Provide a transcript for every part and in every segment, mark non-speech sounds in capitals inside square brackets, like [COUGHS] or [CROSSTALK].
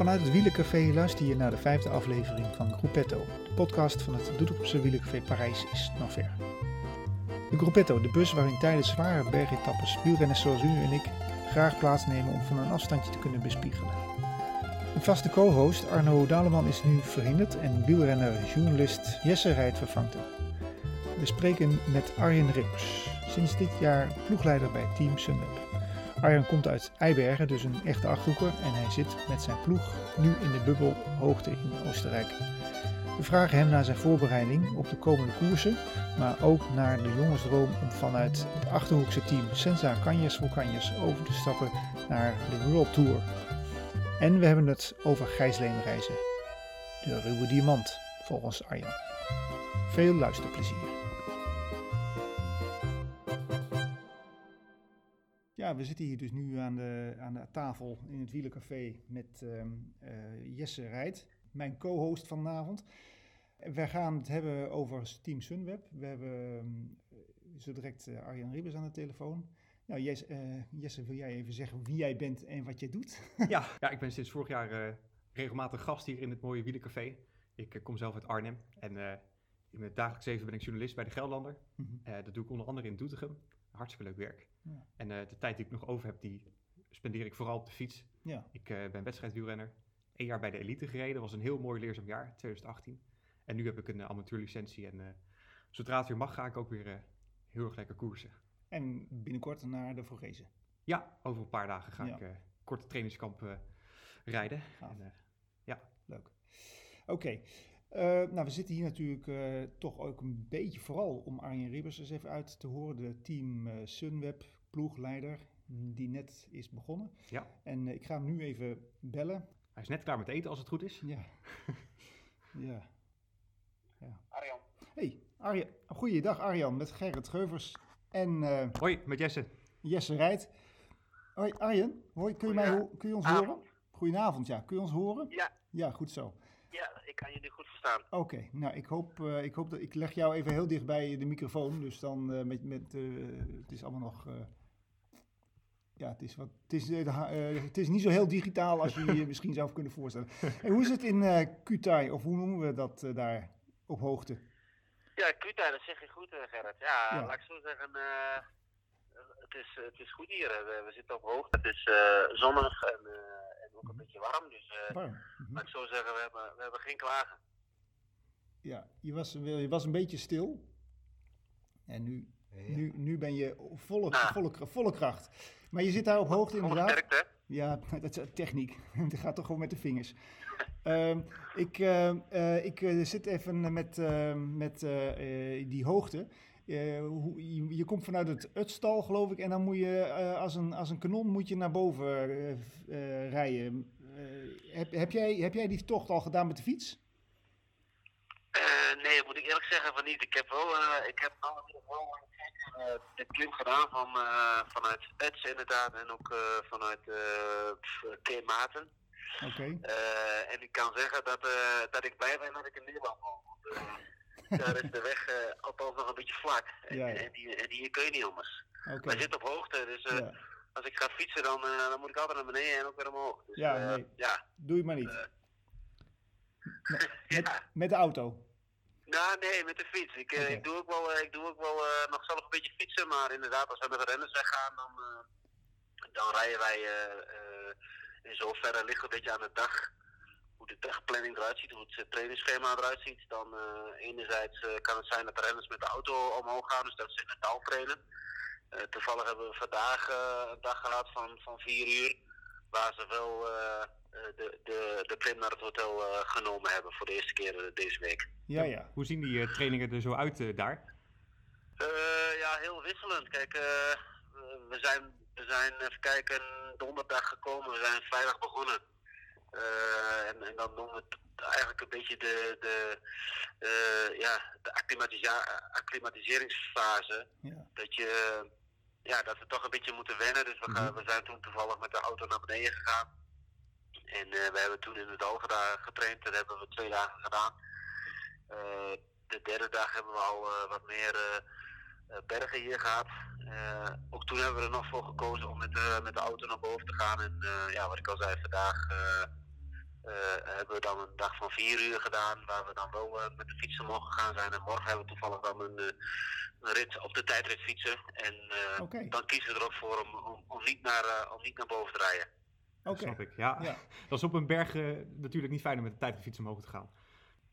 Vanuit het Wielencafé luister je naar de vijfde aflevering van Gruppetto, de podcast van het Doedelpse Wielencafé Parijs is nog ver. De Gruppetto, de bus waarin tijdens zware bergetappes wielrenners zoals u en ik graag plaatsnemen om van een afstandje te kunnen bespiegelen. Een vaste co-host Arno Daleman is nu verhinderd en wielrenner-journalist Jesse Rijt vervangt hem. We spreken met Arjen Rippers, sinds dit jaar ploegleider bij Team Sunweb. Arjen komt uit Eibergen, dus een echte achterhoeker, en hij zit met zijn ploeg nu in de bubbel hoogte in Oostenrijk. We vragen hem naar zijn voorbereiding op de komende koersen, maar ook naar de jongensdroom om vanuit het achterhoekse team Senza Canjes voor over te stappen naar de World Tour. En we hebben het over gijsleemreizen. De ruwe diamant, volgens Arjan. Veel luisterplezier. We zitten hier dus nu aan de, aan de tafel in het Wielencafé met ehm, eh, Jesse Rijt, mijn co-host vanavond. We gaan het hebben over Team Sunweb. We hebben ehm, zo direct uh, Arjan Ribbers aan de telefoon. Nou, Jesse, uh, Jesse, wil jij even zeggen wie jij bent en wat jij doet? [LAUGHS] ja, ja, ik ben sinds vorig jaar regelmatig gast hier in het mooie Wielencafé. Ik kom zelf uit Arnhem en in mijn dagelijks leven ben ik journalist bij de Gelderlander. Mm dat doe ik onder andere in Doetinchem. Hartstikke leuk werk. Ja. En uh, de tijd die ik nog over heb, die spendeer ik vooral op de fiets. Ja. Ik uh, ben wedstrijdwielrenner. Eén jaar bij de elite gereden. Was een heel mooi leerzaam jaar, 2018. En nu heb ik een uh, amateurlicentie. En zodra het weer mag, ga ik ook weer heel erg lekker koersen. En binnenkort naar de Vorgezen? Ja, over een paar dagen ga ik korte trainingskamp rijden. En, ja. Leuk. Oké. Uh, nou, we zitten hier natuurlijk uh, toch ook een beetje vooral om Arjen Ribbers eens even uit te horen. De team uh, Sunweb, ploegleider, die net is begonnen. Ja. En ik ga hem nu even bellen. Hij is net klaar met eten, als het goed is. Ja. [LAUGHS] ja. ja. Arjan. Hey, Arjen. Goeiedag Arjan, met Gerrit Geuvers en... Hoi, met Jesse. Jesse Rijt. Hoi Arjen, hoi, kun je, mij, kun je ons horen? Goedenavond, ja. Kun je ons horen? Ja. Ja, goed zo. Kan jullie goed verstaan. Oké, nou ik hoop, uh, ik hoop dat ik leg jou even heel dicht bij de microfoon. Dus dan uh, met, met uh, het is allemaal nog. ja, het is, wat, het, is, het is niet zo heel digitaal als je je [LAUGHS] misschien zou kunnen voorstellen. En hoe is het in Kutai, of hoe noemen we dat daar op hoogte? Ja, Kutai, dat zeg je goed, Gerrit. Ja, ja, laat ik zo zeggen. het, is, het is goed hier. We, we zitten op hoogte. Het is zonnig en ook een beetje warm. Dus uh, warm. Mm ik zo zeggen, we hebben, we hebben geen klagen. Ja, je was, je was een beetje stil. En nu, nu, nu ben je volle, nou. volle, volle kracht. Maar je zit daar op hoogte inderdaad. Sterkt, hè? Ja, [LAUGHS] dat is techniek. [LAUGHS] Het gaat toch gewoon met de vingers. uh, ik uh, uh, ik zit even met, met die hoogte. Uh, je, je, komt vanuit het utstal, geloof ik, en dan moet je uh, als, een, als een kanon moet je naar boven uh, rijden. Heb, heb, jij, heb jij die tocht al gedaan met de fiets? nee, moet ik eerlijk zeggen van niet. Ik heb wel, ik heb wel de klim gedaan van, vanuit Uts inderdaad en ook vanuit Keermaten. Oké. en ik kan zeggen dat, dat ik blij ben dat ik in Nederland woon [LAUGHS] daar is de weg uh, althans nog een beetje vlak. En, ja. en, die, en die kun je niet anders. Okay. Wij zitten op hoogte, dus uh, ja. Als ik ga fietsen, dan, uh, dan moet ik altijd naar beneden en ook weer omhoog. Dus, ja, nee. ja, doe je maar niet. [LAUGHS] met, [LAUGHS] met, met, de auto? Nou, nee, met de fiets. Ik, okay. ik doe ook wel, ik doe ook wel nog zelf een beetje fietsen, maar inderdaad, als we met de renners weggaan, dan, dan rijden wij in zoverre ligt een beetje aan de dag hoe de dagplanning eruit ziet, hoe het trainingsschema eruit ziet, dan enerzijds kan het zijn dat de renners met de auto omhoog gaan, dus dat ze in het dal trainen. Uh, toevallig hebben we vandaag een dag gehad van, van vier uur, waar ze wel de, de, de klim naar het hotel genomen hebben voor de eerste keer deze week. Ja, ja. Hoe zien die trainingen er zo uit daar? ja, heel wisselend. Kijk, we, zijn, we zijn, even kijken, donderdag gekomen, we zijn vrijdag begonnen. Uh, en, en, dan noemen we het eigenlijk een beetje de, de, uh, ja, de acclimatiseringsfase. Ja. Dat, je, ja, dat we toch een beetje moeten wennen. Dus we, gaan, mhm. we zijn toen toevallig met de auto naar beneden gegaan. En uh, we hebben toen in het dal getraind. Dat hebben we twee dagen gedaan. de derde dag hebben we al wat meer bergen hier gehad. ook toen hebben we er nog voor gekozen om met, met de auto naar boven te gaan. En ja, wat ik al zei, vandaag hebben we dan een dag van vier uur gedaan, waar we dan wel met de fietsen mogen gaan zijn. En morgen hebben we toevallig dan een, een rit op de tijdrit fietsen. En dan kiezen we er ook voor om, om, om niet, naar, om niet naar boven te rijden. Oké. Snap ik, ja. ja. [LAUGHS] Dat is op een berg natuurlijk niet fijn om met de tijdritfiets omhoog te gaan.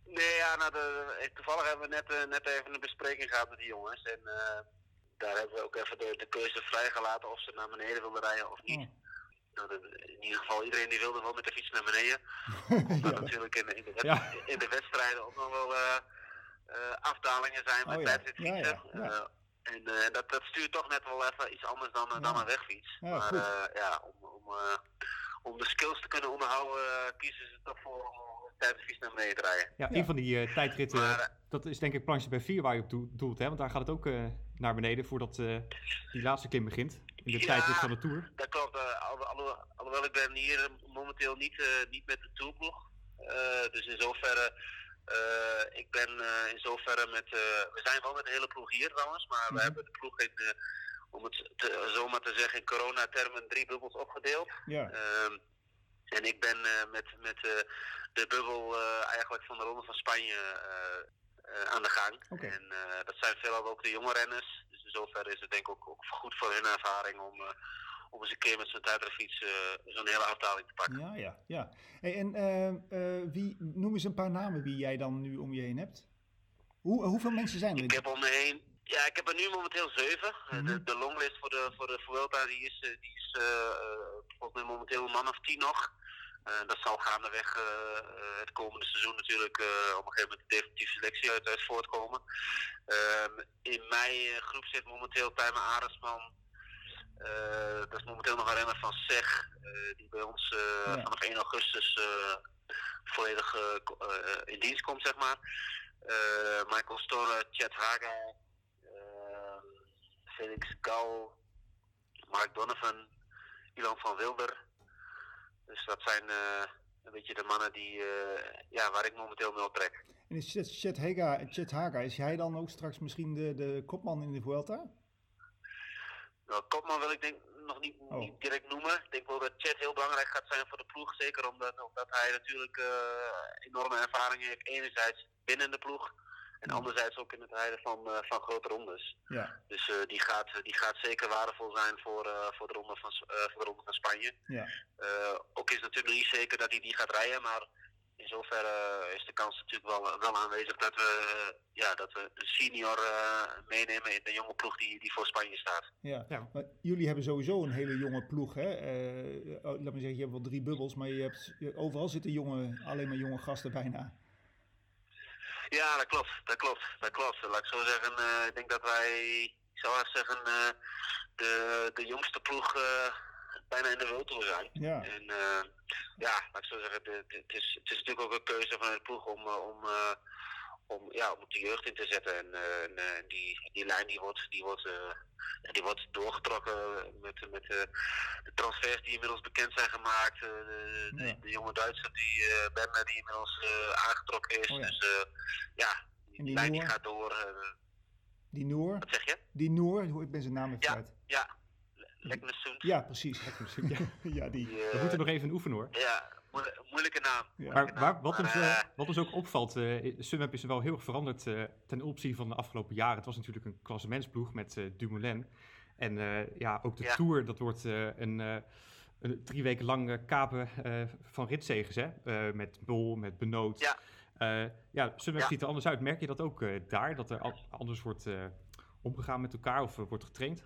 Nee, ja, nou, de, toevallig hebben we net, net even een bespreking gehad met die jongens. En daar hebben we ook even de, de keuze vrijgelaten of ze naar beneden wilden rijden of niet. Oh. Nou, in ieder geval, iedereen die wilde wel met de fiets naar beneden. [LAUGHS] Omdat ja. natuurlijk in, in, de in, de wedstrijden ook nog wel uh, uh, afdalingen zijn met oh, tijdritfietsen. Uh, en dat, dat stuurt toch net wel even iets anders dan, dan een wegfiets. maar ja, om, om, om de skills te kunnen onderhouden, kiezen ze toch voor tijdens fiets naar beneden rijden. Ja, een van die uh, tijdritten, maar, eh, dat is denk ik plankje bij 4 waar je op doelt, hè? want daar gaat het ook uh, naar beneden voordat uh, die laatste klim begint. In de ja, tijdrit van de Tour. Dat klopt, alhoewel, alhoewel ik ben hier momenteel niet, niet met de Tourploeg. dus in zoverre, ik ben in zoverre met, we zijn wel met de hele ploeg hier trouwens, maar mm -hmm. we mhm. hebben de ploeg in, om het te, zomaar te zeggen in coronatermen, drie bubbels opgedeeld. Ja. Ehm, en ik ben met, met de bubbel eigenlijk van de Ronde van Spanje aan de gang. Okay. En dat zijn veelal ook de jonge renners. Dus in zoverre is het denk ik ook, ook goed voor hun ervaring om, om eens een keer met zijn tijdritfiets zo'n hele afdaling te pakken. Ja, ja, ja. Hey, en wie, noem eens een paar namen wie jij dan nu om je heen hebt. Hoe, hoeveel mensen zijn er? Ik heb om me heen ja, ik heb er nu momenteel zeven. Mm -hmm. de, de, longlist voor de, voor de Vuelta die is, die is uh, volgens mij momenteel een man of tien nog. Uh, dat zal gaandeweg uh, het komende seizoen natuurlijk op een gegeven moment de definitieve selectie uit, uit voortkomen. Ehm, in mijn groep zit momenteel Tijmen Aresman. dat is momenteel nog een renner van SEG, die bij ons ja. vanaf 1 augustus volledig in dienst komt, zeg maar. Michael Storre, Chet Haga, Felix Gal, Mark Donovan, Ilan van Wilder. Dus dat zijn uh, een beetje de mannen die, uh, ja, waar ik momenteel mee optrek. En is Chet, Haga, Chet Haga, is hij dan ook straks misschien de, de kopman in de Vuelta? Nou, kopman wil ik denk nog niet, oh. niet direct noemen. Ik denk wel dat Chet heel belangrijk gaat zijn voor de ploeg. Zeker omdat, omdat hij natuurlijk uh, enorme ervaring heeft. Enerzijds binnen de ploeg. En anderzijds ook in het rijden van, uh, van grote rondes. Ja. Dus uh, die, gaat, die gaat zeker waardevol zijn voor, uh, voor, de, ronde van, voor de ronde van Spanje. Ja. ook is het natuurlijk niet zeker dat hij die gaat rijden, maar in zoverre is de kans natuurlijk wel, wel aanwezig dat we, ja, dat we een senior meenemen in de jonge ploeg die, die voor Spanje staat. Ja, ja. Maar jullie hebben sowieso een hele jonge ploeg. Hè? Laat me zeggen, je hebt wel drie bubbels, maar je hebt, overal zitten jonge, alleen maar jonge gasten bijna. Ja, dat klopt. Dat klopt. Dat klopt. Laat ik zo zeggen, uh, ik denk dat wij, ik zou haast zeggen, uh, de, de jongste ploeg uh, bijna in de wereld zijn. Ja. En ja, laat ik zo zeggen, het, is, het is natuurlijk ook een keuze van de ploeg om, om om, ja, om de jeugd in te zetten. En, uh, die, die lijn die wordt, die wordt, uh, die wordt doorgetrokken met, met uh, de transfers die inmiddels bekend zijn gemaakt. De, ja. de, de, jonge Duitser die uh, die inmiddels aangetrokken is. Oh, ja. Dus ja, die, die lijn die gaat door. die Noor? Wat zeg je? Die Noor, ik ben zijn naam even ja, Ja, Leknesund. Ja, precies. [LAUGHS] ja. ja, die. We moeten nog even oefenen hoor. Ja, moeilijke naam. Ja. Maar, wat, ons, uh, wat ons ook opvalt, uh, Sunweb is wel heel erg veranderd uh, ten opzichte van de afgelopen jaren. Het was natuurlijk een klassementsploeg met Dumoulin. En ja, ook de ja. Tour, dat wordt een, een, drie weken lang kapen van ritzegens, hè? met Bol, met Benoot. Ja, ja Sunweb ja. ziet er anders uit. Merk je dat ook daar, dat er anders wordt omgegaan met elkaar of wordt getraind?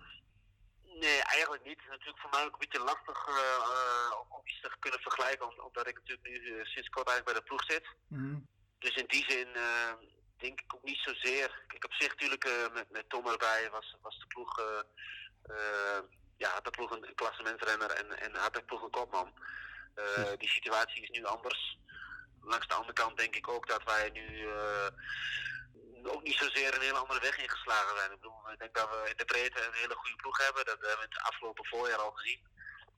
Nee, eigenlijk niet. Het is natuurlijk voor mij ook een beetje lastig uh, om iets te kunnen vergelijken, omdat ik natuurlijk nu uh, sinds kort eigenlijk bij de ploeg zit. Mm. Dus in die zin uh, denk ik ook niet zozeer. Kijk, op zich natuurlijk met, met Tom erbij was, was de ploeg, ja, de ploeg een klassementsrenner en, en had de ploeg een kopman. Die situatie is nu anders. Langs de andere kant denk ik ook dat wij nu ook niet zozeer een hele andere weg ingeslagen zijn. Ik, bedoel, ik denk dat we in de breedte een hele goede ploeg hebben. Dat hebben we het afgelopen voorjaar al gezien.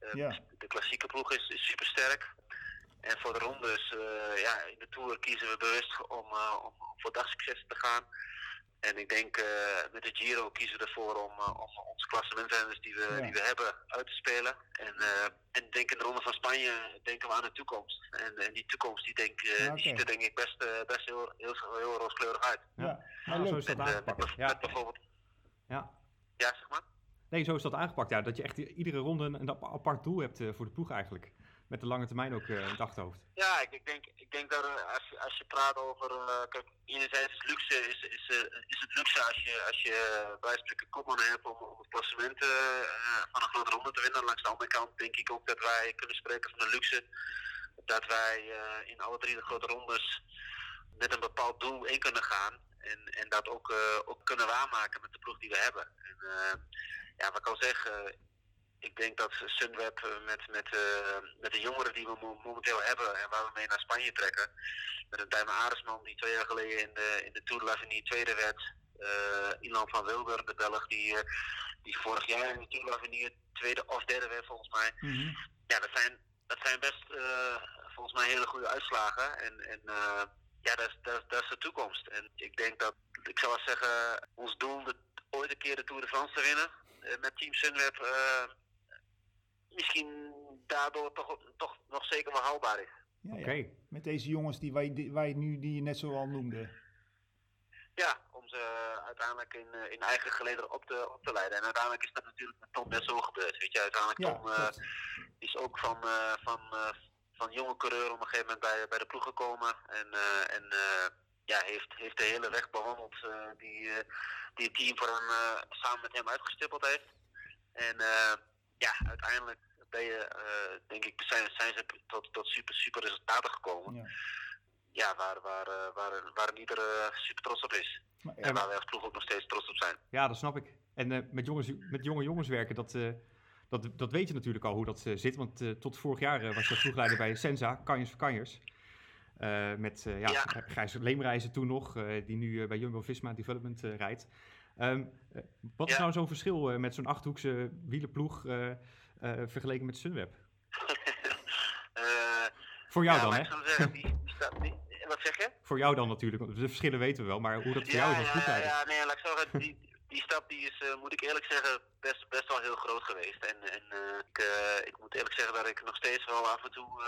Uh, De klassieke ploeg is, is super sterk. En voor de rondes, uh, ja, in de Tour kiezen we bewust om, uh, om voor dagsucces te gaan. En ik denk met de Giro kiezen we ervoor om, om onze klassementrenners die we, die we hebben uit te spelen. En, en denk in de Ronde van Spanje denken we aan de toekomst. En, en die toekomst die, denk, die ziet er denk ik best, best heel, heel, heel, rooskleurig uit. Ja, ja. zo is dat aangepakt. ja. bijvoorbeeld... Ja. ja, zeg maar. Nee, zo is dat aangepakt. Ja, dat je echt iedere ronde een apart doel hebt voor de ploeg eigenlijk met de lange termijn ook uh, in het achterhoofd. Ja, ik, ik, denk, ik denk dat uh, als, je, als je praat over. Uh, kijk, enerzijds is luxe is, is, is het luxe als je, als je bij spreken kopman hebt om, om het van een grote ronde te winnen. Langs de andere kant denk ik ook dat wij kunnen spreken van de luxe. Dat wij in alle drie de grote rondes met een bepaald doel in kunnen gaan. En, en dat ook, ook kunnen waarmaken met de ploeg die we hebben. En, ja, wat ik al zeg, ik denk dat Sunweb eh, met, met, uh, met de jongeren die we momenteel hebben en waar we mee naar Spanje trekken, met een Tijmen Aresman die twee jaar geleden in de, in de Tour de l'Avenir tweede werd, uh, Ilan van Wilder, de Belg, die, die vorig jaar in de Tour de l'Avenir tweede of derde werd volgens mij. Mhm. Ja, dat zijn, dat zijn best volgens mij hele goede uitslagen. En, en ja, dat is, dat, dat is de toekomst. En ik denk dat, ik zou wel zeggen, ons doel de, ooit een keer de Tour de France te winnen met Team Sunweb misschien daardoor toch, toch nog zeker wel haalbaar is. Ja, ja. Met deze jongens die wij, wij nu die je net zo al noemde. Ja, om ze uiteindelijk in, eh, in eigen gelederen op te, op te leiden. En uiteindelijk is dat natuurlijk met Tom net zo gebeurd. Weet je, uiteindelijk ja, Tom uh, is ook van, uh, van, uh, van jonge coureur op een gegeven moment bij, bij de ploeg gekomen. En, en ja, heeft, heeft de hele weg bewandeld die, die het team voor hem, samen met hem uitgestippeld heeft. En ja, uiteindelijk ben je, uh, denk ik, zijn, zijn ze tot, tot super, super resultaten gekomen. Ja, ja waar, waar, uh, waar, waar ieder uh, super trots op is. Maar, en waar wij als ploeg ook nog steeds trots op zijn. Ja, dat snap ik. En met, jongens, met jonge jongens werken, dat, dat, dat weet je natuurlijk al hoe dat zit. Want tot vorig jaar was je ploegleider bij Senza, Kanjers voor Kanjers. met ja, ja. Gijs Leemreizen toen nog, die nu bij Jumbo-Visma Development rijdt. Um, wat is nou zo'n verschil uh, met zo'n achthoekse wielenploeg uh, vergeleken met Sunweb? [LAUGHS] voor jou dan, hè? Wat zeg je? Voor jou dan natuurlijk, de verschillen weten we wel, maar hoe dat voor jou is, ja, ja, ja, nee, laat ik zeggen, die, die stap die is, moet ik eerlijk zeggen, best, best wel heel groot geweest. En, en ik, ik moet eerlijk zeggen dat ik nog steeds wel af en toe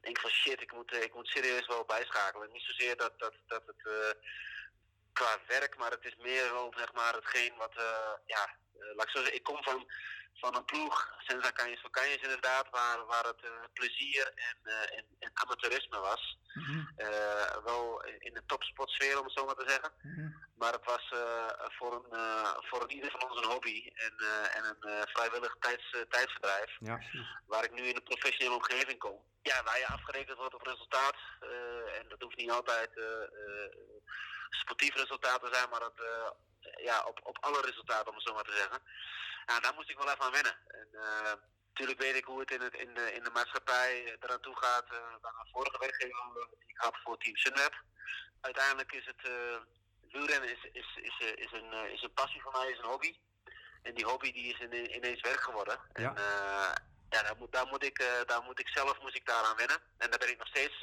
denk van shit, ik moet, ik moet serieus wel bijschakelen. Niet zozeer dat, dat, dat het qua werk, maar het is meer wel zeg maar hetgeen wat, uh, ja, uh, laat ik zo zeggen, ik kom van, van een ploeg, Senza Canjes voor inderdaad, waar, waar het uh, plezier en, en, en, amateurisme was. Mm -hmm. wel in de topsportsfeer om het zo maar te zeggen. Mm -hmm. Maar het was voor, een, voor een ieder van ons een hobby en, en een vrijwillig tijds, tijdverdrijf. Ja, waar ik nu in een professionele omgeving kom. Ja, waar je afgerekend wordt op resultaat. en dat hoeft niet altijd sportief resultaten zijn, maar het, uh, ja, op, op alle resultaten, om het zo maar te zeggen. Ja, daar moest ik wel even aan wennen. En, uh, natuurlijk weet ik hoe het in, het, in, de, in de maatschappij eraan toe gaat. Uh, dan mijn vorige werkgever die ik had voor Team Sunweb. Uiteindelijk is het wielrennen is, is, is, is, een, is een passie voor mij, is een hobby. En die hobby die is in, ineens werk geworden. Ja. En, ja, daar moet, daar, moet ik, daar moet ik zelf moest ik daaraan wennen. En daar ben ik nog steeds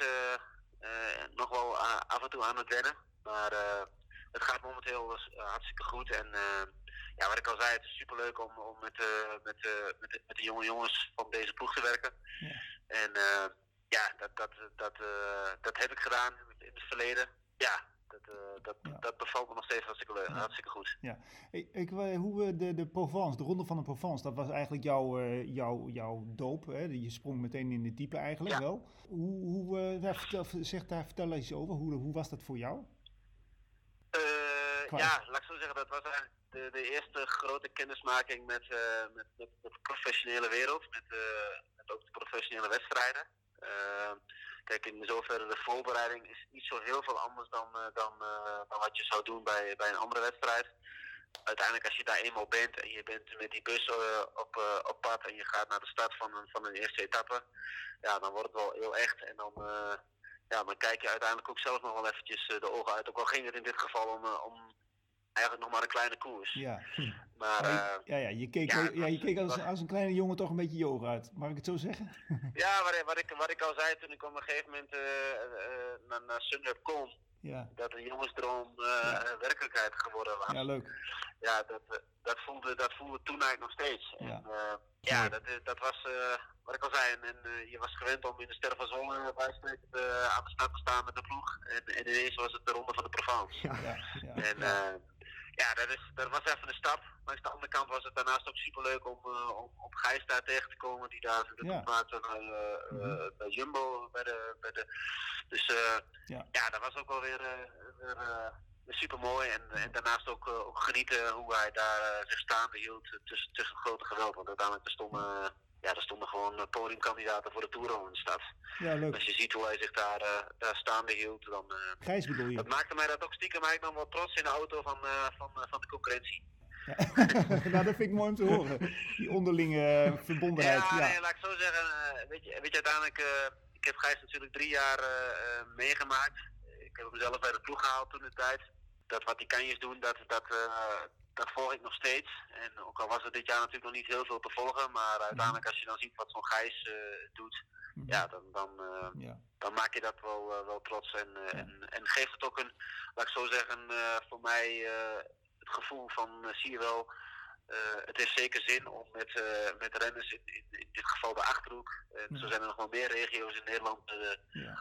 nog wel af en toe aan het wennen. Maar uh, het gaat momenteel uh, hartstikke goed. En uh, ja, wat ik al zei, het is superleuk om, om met, met, met, de, met de jonge jongens van deze ploeg te werken. Ja. En ja, dat, dat, dat, dat heb ik gedaan in het verleden. Ja, dat, uh, dat, ja. dat bevalt me nog steeds hartstikke, ja. hartstikke goed. Ja. Ik, ik, hoe de, de Provence, de ronde van de Provence, dat was eigenlijk jouw, uh, jouw, jouw doop. Hè? Je sprong meteen in de diepe eigenlijk ja. wel. Hoe, hoe uh, daar, vertel, zeg daar vertel eens over, hoe, hoe was dat voor jou? Ja, laat ik zo zeggen, dat was eigenlijk de, de eerste grote kennismaking met, uh, met, met, met, de professionele wereld, met, uh, met ook de professionele wedstrijden. Uh, kijk, in zoverre de voorbereiding is niet zo heel veel anders dan, dan, dan wat je zou doen bij, bij een andere wedstrijd. Uiteindelijk als je daar eenmaal bent en je bent met die bus op, op pad en je gaat naar de start van een, van een eerste etappe, ja, dan wordt het wel heel echt en dan ja, dan kijk je uiteindelijk ook zelf nog wel eventjes de ogen uit. Ook al ging het in dit geval om, om eigenlijk nog maar een kleine koers. Ja, maar, ja, uh, ja, ja, je keek, ja, ja, je keek als, als een kleine jongen toch een beetje je ogen uit. Mag ik het zo zeggen? ja, wat, wat, ik, wat ik al zei toen ik op een gegeven moment uh, uh, naar, naar Sunweb kom. Ja. dat een jongensdroom ja. werkelijkheid geworden was. Ja, leuk. Ja, dat, dat, voelde, dat voelde toen eigenlijk nog steeds. Ja, en, ja dat, dat was wat ik al zei. En, en je was gewend om in de Sterren van bij aan de stad te staan met de ploeg. En, en ineens was het de ronde van de Provence. Ja, ja, En, ja, dat, is, dat was even een stap. Maar aan de andere kant was het daarnaast ook superleuk om, uh, om, om Gijs daar tegen te komen, die daar de ja. maakte bij, uh, bij Jumbo. Bij de, bij de, dus ja. ja, dat was ook wel weer, weer super mooi. En, en daarnaast ook, ook genieten hoe hij daar zich staande hield tussen, tussen grote geweld. Want uiteindelijk stonden ja, er stonden gewoon eh, podiumkandidaten voor de Tour in de stad. Ja, leuk. Als je ziet hoe hij zich daar, daar staande hield, dan... Uh, Gijs bedoel je? Dat maakte mij dat ook stiekem eigenlijk dan wel trots in de auto van, van, van de concurrentie. Ja. [LAUGHS] nou, dat vind ik mooi om te horen. Die onderlinge verbondenheid. Ja, ja. Nee, laat ik zo zeggen. weet, je, weet je, uiteindelijk... ik heb Gijs natuurlijk drie jaar meegemaakt. Ik heb hem zelf bij de ploeg gehaald toen de tijd. Dat wat die kanjes doen, dat, dat, dat volg ik nog steeds. En ook al was er dit jaar natuurlijk nog niet heel veel te volgen, maar uiteindelijk als je dan ziet wat zo'n Gijs uh, doet, mhm. ja, dan, dan, uh, ja. dan maak je dat wel, uh, wel trots. En, ja. en, en geeft het ook een, laat ik zo zeggen, voor mij het gevoel van zie je wel, het heeft zeker zin om met, met renners, in, in, in, dit geval de Achterhoek, en zo zijn er nog wel meer regio's in Nederland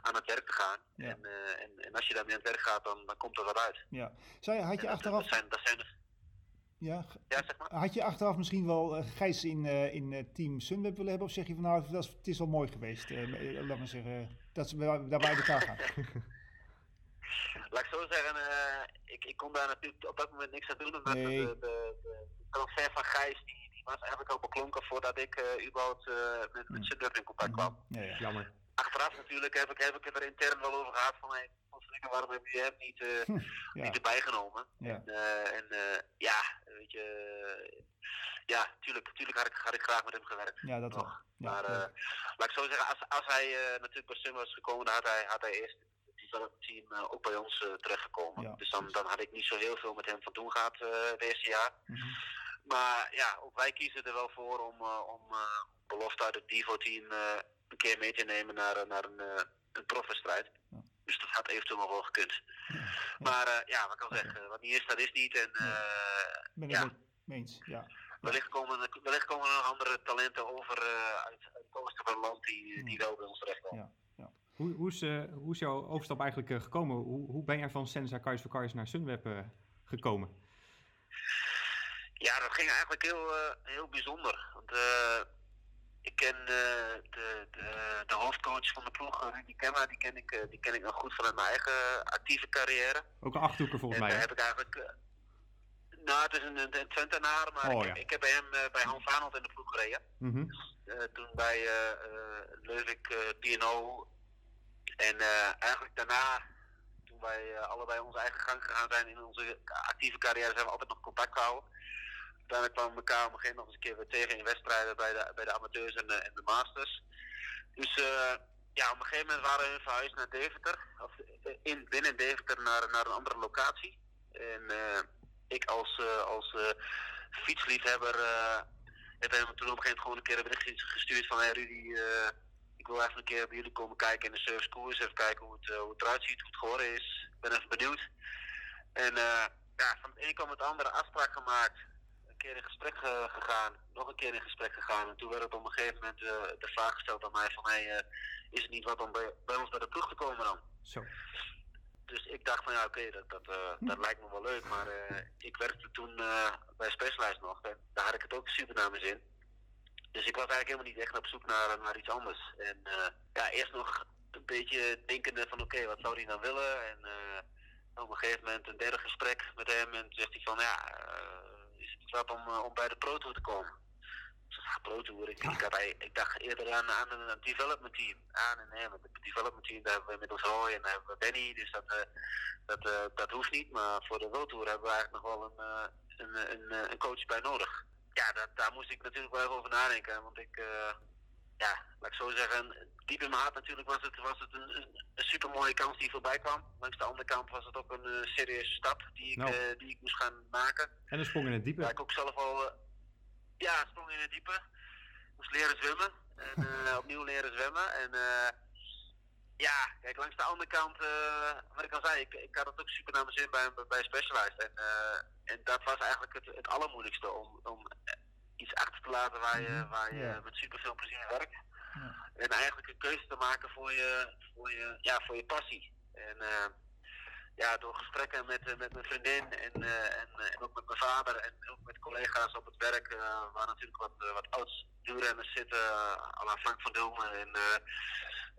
aan het werk te gaan. En, en, en, als je daarmee aan het werk gaat, dan, dan komt er wat uit. Ja. Zij, had je achteraf... Dat zijn, dat zijn ja, ja zeg maar. Had je achteraf misschien wel uh, Gijs in, uh, in uh, team Sunweb willen hebben? Of zeg je van nou, dat is, het is wel mooi geweest, laat maar zeggen, dat ze daarbij uit elkaar gaan? [LAUGHS] laat ik zo zeggen, ik, ik kon daar natuurlijk op dat moment niks aan doen. Omdat nee. de, de, de, transfer van Gijs, die, die was eigenlijk al beklonken voordat ik überhaupt met, met Sunweb in contact kwam. Ja, ja. Jammer. Achteraf natuurlijk heb ik, heb ik het er intern wel over gehad van hey, waarom heb je hem niet, uh, ja. niet erbij genomen? Ja. En, uh, en uh, ja, weet je, ja, tuurlijk, tuurlijk had, ik, had ik graag met hem gewerkt. Ja, dat nog. Ja, maar laat ik zo zeggen, als, als hij natuurlijk bij Sim was gekomen, dan had hij, had hij eerst het team ook bij ons terechtgekomen. Dus dan, dan had ik niet zo heel veel met hem van doen gehad het eerste jaar. Mm -hmm. Maar ja, ook wij kiezen er wel voor om, om belofte uit het Divo-team een keer mee te nemen naar, naar een, een profwedstrijd. Ja. Dus dat had eventueel nog wel gekund. Ja, Maar uh, ja, wat ik al zeggen, wat niet is, dat is niet. En, uh, ben ik ja. Meens, ja. Wellicht komen, wellicht komen er nog andere talenten over uh, uit, het oosten van het land die, die wel bij ons terechtkomen. Ja. Ja. Hoe, hoe, is, hoe is jouw overstap eigenlijk gekomen? Hoe, hoe ben jij van Senza Kais Cars naar Sunweb gekomen? Ja, dat ging eigenlijk heel, heel bijzonder. Want ik ken uh, de, de, de, hoofdcoach van de ploeg, Rudy Kemma, die ken, ik, uh, die ken ik nog goed vanuit mijn eigen actieve carrière. Ook een achthoeker volgens en, mij. En heb ik eigenlijk. Uh, nou, het is een, een Twentenaar, maar oh, ik, ja. ik, heb bij hem bij Hans Arnold in de ploeg gereden. Mm -hmm. toen bij Leuvik PNO. En eigenlijk daarna, toen wij allebei onze eigen gang gegaan zijn in onze actieve carrière, zijn we altijd nog contact gehouden. Uiteindelijk kwamen we elkaar op een gegeven moment nog eens een keer weer tegen in wedstrijden bij de, bij de amateurs en de, en de masters. Dus uh, ja, op een gegeven moment waren we verhuisd naar Deventer. Of in, binnen Deventer naar, naar een andere locatie. En uh, ik als, uh, als fietsliefhebber heb toen op een gegeven moment gewoon een keer een bericht gestuurd van hey Rudy, ik wil even een keer bij jullie komen kijken in de service. Even kijken hoe het, hoe het eruit ziet, hoe het geworden is. Ik ben even benieuwd. En ja, van het een kwam het andere afspraak gemaakt keer in gesprek gegaan, nog een keer in gesprek gegaan. En toen werd het op een gegeven moment uh, de vraag gesteld aan mij van, hey, uh, is het niet wat om bij, bij, ons bij de ploeg te komen dan? Zo. Dus ik dacht van ja, oké, okay, dat, dat, uh, dat lijkt me wel leuk. Maar ik werkte toen bij Specialized nog. En daar had ik het ook super naar mijn zin. Dus ik was eigenlijk helemaal niet echt op zoek naar, naar iets anders. En ja, eerst nog een beetje denkende van oké, okay, wat zou hij dan willen? En op een gegeven moment een derde gesprek met hem. En toen zegt hij van ja, eh, om bij de Pro Tour te komen. Dus Pro Tour, ik, ik, ik dacht eerder aan, aan een development team. Aan en met het development team daar hebben we inmiddels Roy en daar hebben we Benny, dus dat, uh, dat, uh, dat hoeft niet. Maar voor de World Tour hebben we eigenlijk nog wel een, een, een, een, coach bij nodig. Ja, dat, daar moest ik natuurlijk wel even over nadenken, want ik, ja, laat ik zo zeggen, diep in mijn hart natuurlijk was het, was het een, een, een super mooie kans die voorbij kwam. Langs de andere kant was het ook een uh, serieuze stap die ik, nou. uh, die ik moest gaan maken. En een sprong in het diepe. Waar ik ook zelf al, uh, ja, sprong in het diepe. Moest leren zwemmen. En [LAUGHS] opnieuw leren zwemmen. En Ja, kijk, langs de andere kant, wat ik al zei, ik, ik had het ook super naar mijn zin bij, bij Specialized. En, en dat was eigenlijk het, het allermoeilijkste, om, om iets achter te laten waar je, mhm. waar je met super veel plezier werkt. Ja. En eigenlijk een keuze te maken voor je, voor je, ja, voor je passie. En uh, ja, door gesprekken met, met mijn vriendin en, en, en, ook met mijn vader en ook met collega's op het werk, waar natuurlijk wat, wat ouds duurrenners zitten, à Frank van Domen en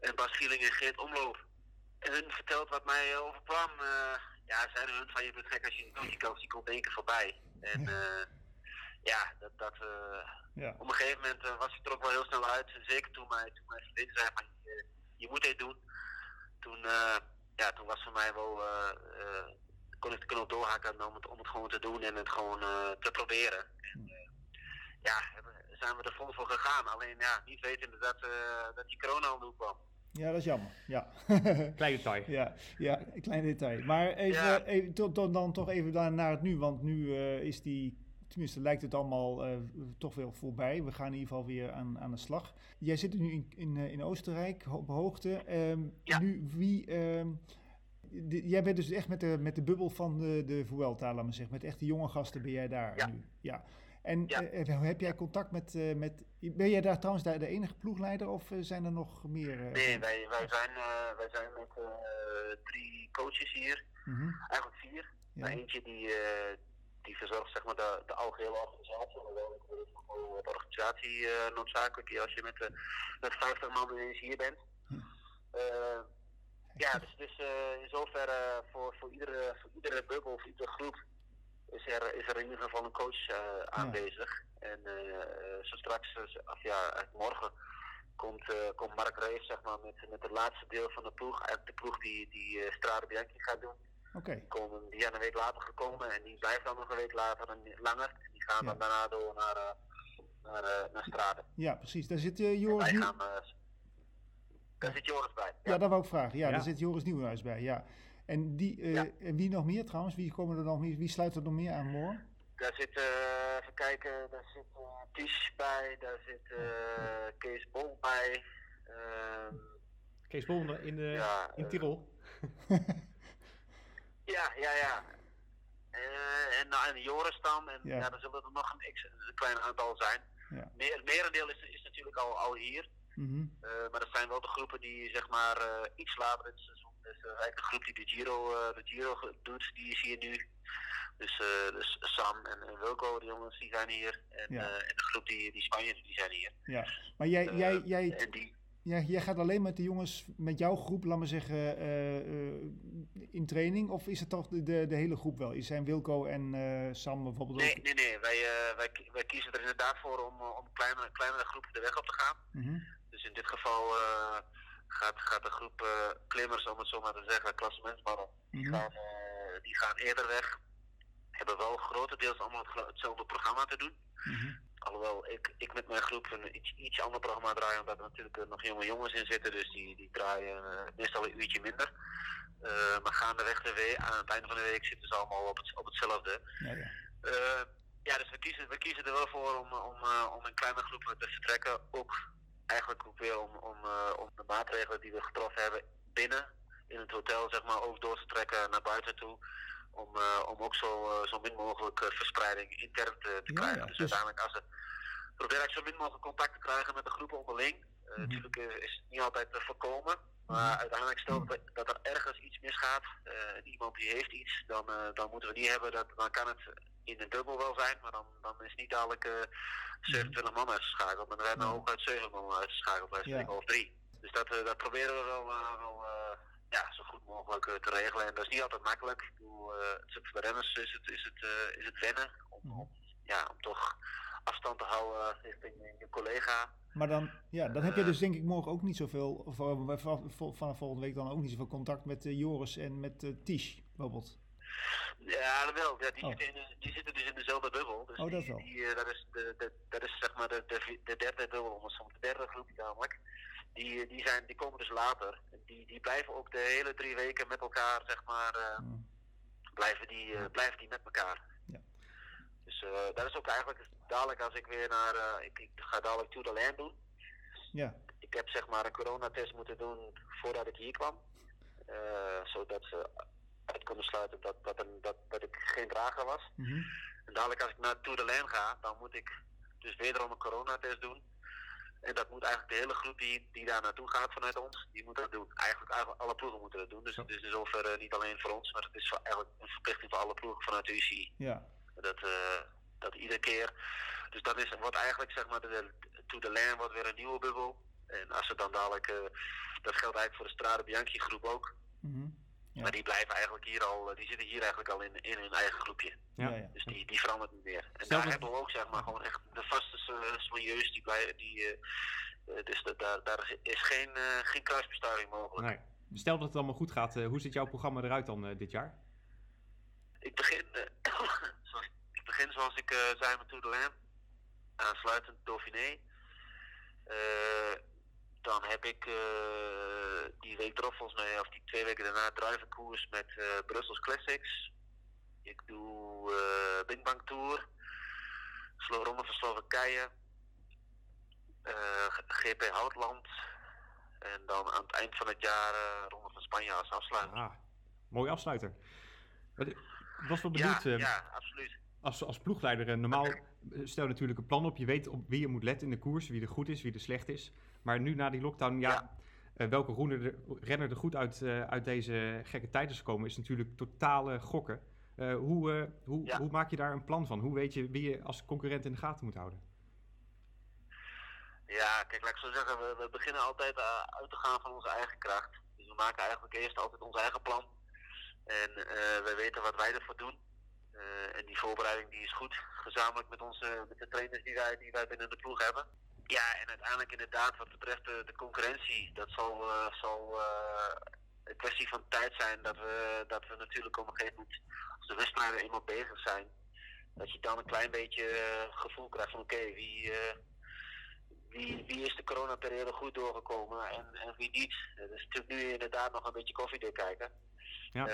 en Bas Gieling en Geert Omloop. En hun vertelt wat mij overkwam. Ja, zeiden hun van je bent gek als je een coachie koopt, die komt één keer voorbij. En uh, ja, dat, dat uh, ja. op een gegeven moment was ik er ook wel heel snel uit. Zeker toen mijn, toen mijn vriendin zei van je, je moet dit doen. Toen, ja, toen was voor mij wel, kon ik de knop doorhakken om het, om het gewoon te doen en het gewoon te proberen. En, ja, zijn we er vol voor gegaan. Alleen ja, niet wetende dat, dat die corona om de hoek kwam. Ja, dat is jammer. Ja. [LAUGHS] klein detail. Ja, ja, klein detail. Maar even, even tot, tot, dan toch even naar het nu. Want nu uh, is die, tenminste lijkt het allemaal uh, toch wel voorbij. We gaan in ieder geval weer aan, aan de slag. Jij zit nu in, in, eh, in Oostenrijk, op hoogte. Um, ja. Nu, wie... Um, de, jij bent dus echt met de, met de bubbel van de, de Vuelta, laat maar zeggen. Met echt de jonge gasten ben jij daar ja. nu. Ja. En uh, heb jij contact met, uh, met. Ben jij daar trouwens de, de enige ploegleider of uh, zijn er nog meer? nee, wij, wij, zijn, wij zijn met drie coaches hier. Mm -hmm. Eigenlijk vier. Ja. Maar eentje die, die verzorgt zeg maar, de, de algehele organisatie. De organisatie noodzakelijk als je met, met 50 man ineens hier bent. Hm. ja, dus, dus in zoverre voor, voor, iedere, voor iedere bubbel of iedere groep is er, is er in ieder geval een coach aanwezig. Ja. En zo straks, of ja, morgen, komt, uh, komt Mark Rees zeg maar, met, met het laatste deel van de ploeg. Eigenlijk de ploeg die, die uh, Strade Bianchi gaat doen. Okay. Die, komen, die zijn een week later gekomen en die blijven dan nog een week later en langer. En die gaan ja. dan daarna door naar, naar, naar Strade. Ja, precies. Daar zit Joris Nieuw... Gaan, daar zit Joris bij. Ja, ja dat wou ik vragen. Ja, ja, daar zit Joris Nieuwenhuis bij. Ja. En, die, uh, ja. en wie nog meer trouwens? Wie, komen er nog meer, wie sluit er nog meer aan, Moor? Daar zit, uh, even kijken, daar zit uh, Ties bij, daar zit Kees Bol bij. Ehm, Kees Bol in, de, ja, in Tirol? [LAUGHS] ja, ja, ja. en, nou, en Joris dan, en ja. ja dan zullen er nog een, een klein aantal zijn. Ja. Meer, het merendeel is, is natuurlijk al, al hier. Mm -hmm. maar dat zijn wel de groepen die zeg maar iets later in het seizoen dus eigenlijk de groep die de Giro, uh, de Giro doet, die is hier nu. Dus, dus Sam en, en Wilco, de jongens, die zijn hier. En, ja. en de groep die, die Spanjaarden, die zijn hier. Ja, maar jij, jij, jij, die, ja, jij gaat alleen met de jongens, met jouw groep, laat maar zeggen, in training? Of is het toch de, de, de hele groep wel? Zijn Wilco en Sam bijvoorbeeld nee, ook? Nee, nee, wij, wij, wij kiezen er inderdaad voor om, om kleine, kleinere groepen de weg op te gaan. -hmm. Dus in dit geval gaat, gaat de groep klimmers, om het zo maar te zeggen, klassementsmannen, die, -hmm. gaan, die gaan eerder weg. Hebben wel grotendeels allemaal hetzelfde programma te doen. -hmm. Alhoewel ik, ik met mijn groep een iets, iets ander programma draai, omdat er natuurlijk uh, nog jonge jongens in zitten, dus die, die draaien meestal een uurtje minder. maar gaandeweg de week, aan het einde van de week zitten ze allemaal op, het, op hetzelfde. Ja, ja. ja, dus we kiezen, we kiezen er wel voor om, om, om in kleine groepen te vertrekken. Ook eigenlijk ook weer om, om, uh, om de maatregelen die we getroffen hebben binnen in het hotel zeg maar ook door te trekken naar buiten toe. Om, uh, om ook zo, uh, zo min mogelijk verspreiding intern te, te krijgen. Ja, ja, dus, dus uiteindelijk als we proberen ik zo min mogelijk contact te krijgen met de groepen onderling. Mm -hmm. Natuurlijk is het niet altijd te voorkomen. Maar mhm. uiteindelijk stel dat, dat er ergens iets misgaat, iemand die heeft iets, dan, dan moeten we niet hebben, dat, dan kan het in een dubbel wel zijn, maar dan, dan is niet dadelijk uh, 27 man uitgeschakeld. Maar dan werden we ook uit 7 man uitgeschakeld, bij ja. of 3. Dus dat, dat proberen we wel, uh, wel ja, zo goed mogelijk te regelen. En dat is niet altijd makkelijk. Ik bedoel, voor renners is het, is het, is het wennen om, om, ja, om toch afstand te houden richting je collega. Maar dan, ja, dan heb je dus denk ik morgen ook niet zoveel, of vanaf volgende week dan ook niet zoveel contact met Joris en met Tisch bijvoorbeeld. Ja, dat wel. Ja, die, oh. zitten in, die zitten dus in dezelfde bubbel. Dus oh, dat wel. Die, dat, is de, de, dat is zeg maar de, de, de derde bubbel, om soms de derde groep namelijk. Die, die, zijn, die komen dus later. Die, die blijven ook de hele drie weken met elkaar, zeg maar, uh, mm. blijven, die, uh, blijven die met elkaar. Ja. Dus uh, dat is ook eigenlijk dadelijk als ik weer naar, ik, ik ga dadelijk Tour de Land doen. Ja. Ik, heb zeg maar een coronatest moeten doen voordat ik hier kwam. zodat ze uit konden sluiten dat, dat, dat, dat ik geen drager was. Mhm. En dadelijk als ik naar Tour de Lijn ga, dan moet ik dus wederom een coronatest doen. En dat moet eigenlijk de hele groep die, die daar naartoe gaat vanuit ons, die moet dat doen. Eigenlijk, eigenlijk alle ploegen moeten dat doen. Dus het is in zoverre niet alleen voor ons, maar het is eigenlijk een verplichting voor alle ploegen vanuit de UCI. Ja. Dat, uh, dat iedere keer. Dus dan is, wordt eigenlijk zeg maar de, to the land wordt weer een nieuwe bubbel. En als ze dan dadelijk, uh, dat geldt eigenlijk voor de Strade Bianchi groep ook. Mm ja. Maar die blijven eigenlijk hier al, die zitten hier eigenlijk al in, in hun eigen groepje. Ja. Ja, dus die, die verandert niet meer. En daar hebben we ook zeg maar gewoon echt de vaste soigneus die blijven, die, uh, dus daar, daar is geen, uh, geen kruisbestuiving mogelijk. Nee. Stel dat het allemaal goed gaat, hoe ziet jouw programma eruit dan dit jaar? Ik begin, [COUGHS] sorry, ik begin zoals ik zei met Tour de Lam, aansluitend Dauphiné. Dan heb ik die week erop volgens mij, of die twee weken daarna, druivenkoers met uh, Brussels Classics. Ik doe uh, Bing Bang Tour, Ronde van Slowakije, GP Houtland. En dan aan het eind van het jaar Ronde van Spanje als afsluiter. Ah, mooie afsluiter. Ik was wel benieuwd. Ja, ja absoluut. Als, als ploegleider, normaal stel je natuurlijk een plan op. Je weet op wie je moet letten in de koers, wie er goed is, wie er slecht is. Maar nu na die lockdown, ja, ja uh, welke renner er goed uit, uh, uit deze gekke tijd is gekomen, is natuurlijk totale gokken. Uh, hoe, hoe, ja. hoe maak je daar een plan van? Hoe weet je wie je als concurrent in de gaten moet houden? Ja, kijk, laat ik zo zeggen, we, we beginnen altijd uit te gaan van onze eigen kracht. Dus we maken eigenlijk eerst altijd ons eigen plan. En we weten wat wij ervoor doen. en die voorbereiding die is goed, gezamenlijk met, onze, met de trainers die wij, die wij binnen de ploeg hebben. Ja, en uiteindelijk inderdaad, wat betreft de, de concurrentie, dat zal, uh, zal uh, een kwestie van tijd zijn dat we, dat we natuurlijk op een gegeven moment, als de wedstrijden eenmaal bezig zijn, dat je dan een klein beetje uh, gevoel krijgt van oké, okay, wie, wie, wie is de coronaperiode goed doorgekomen en, en wie niet. Het is natuurlijk nu inderdaad nog een beetje koffiedik kijken. Ja.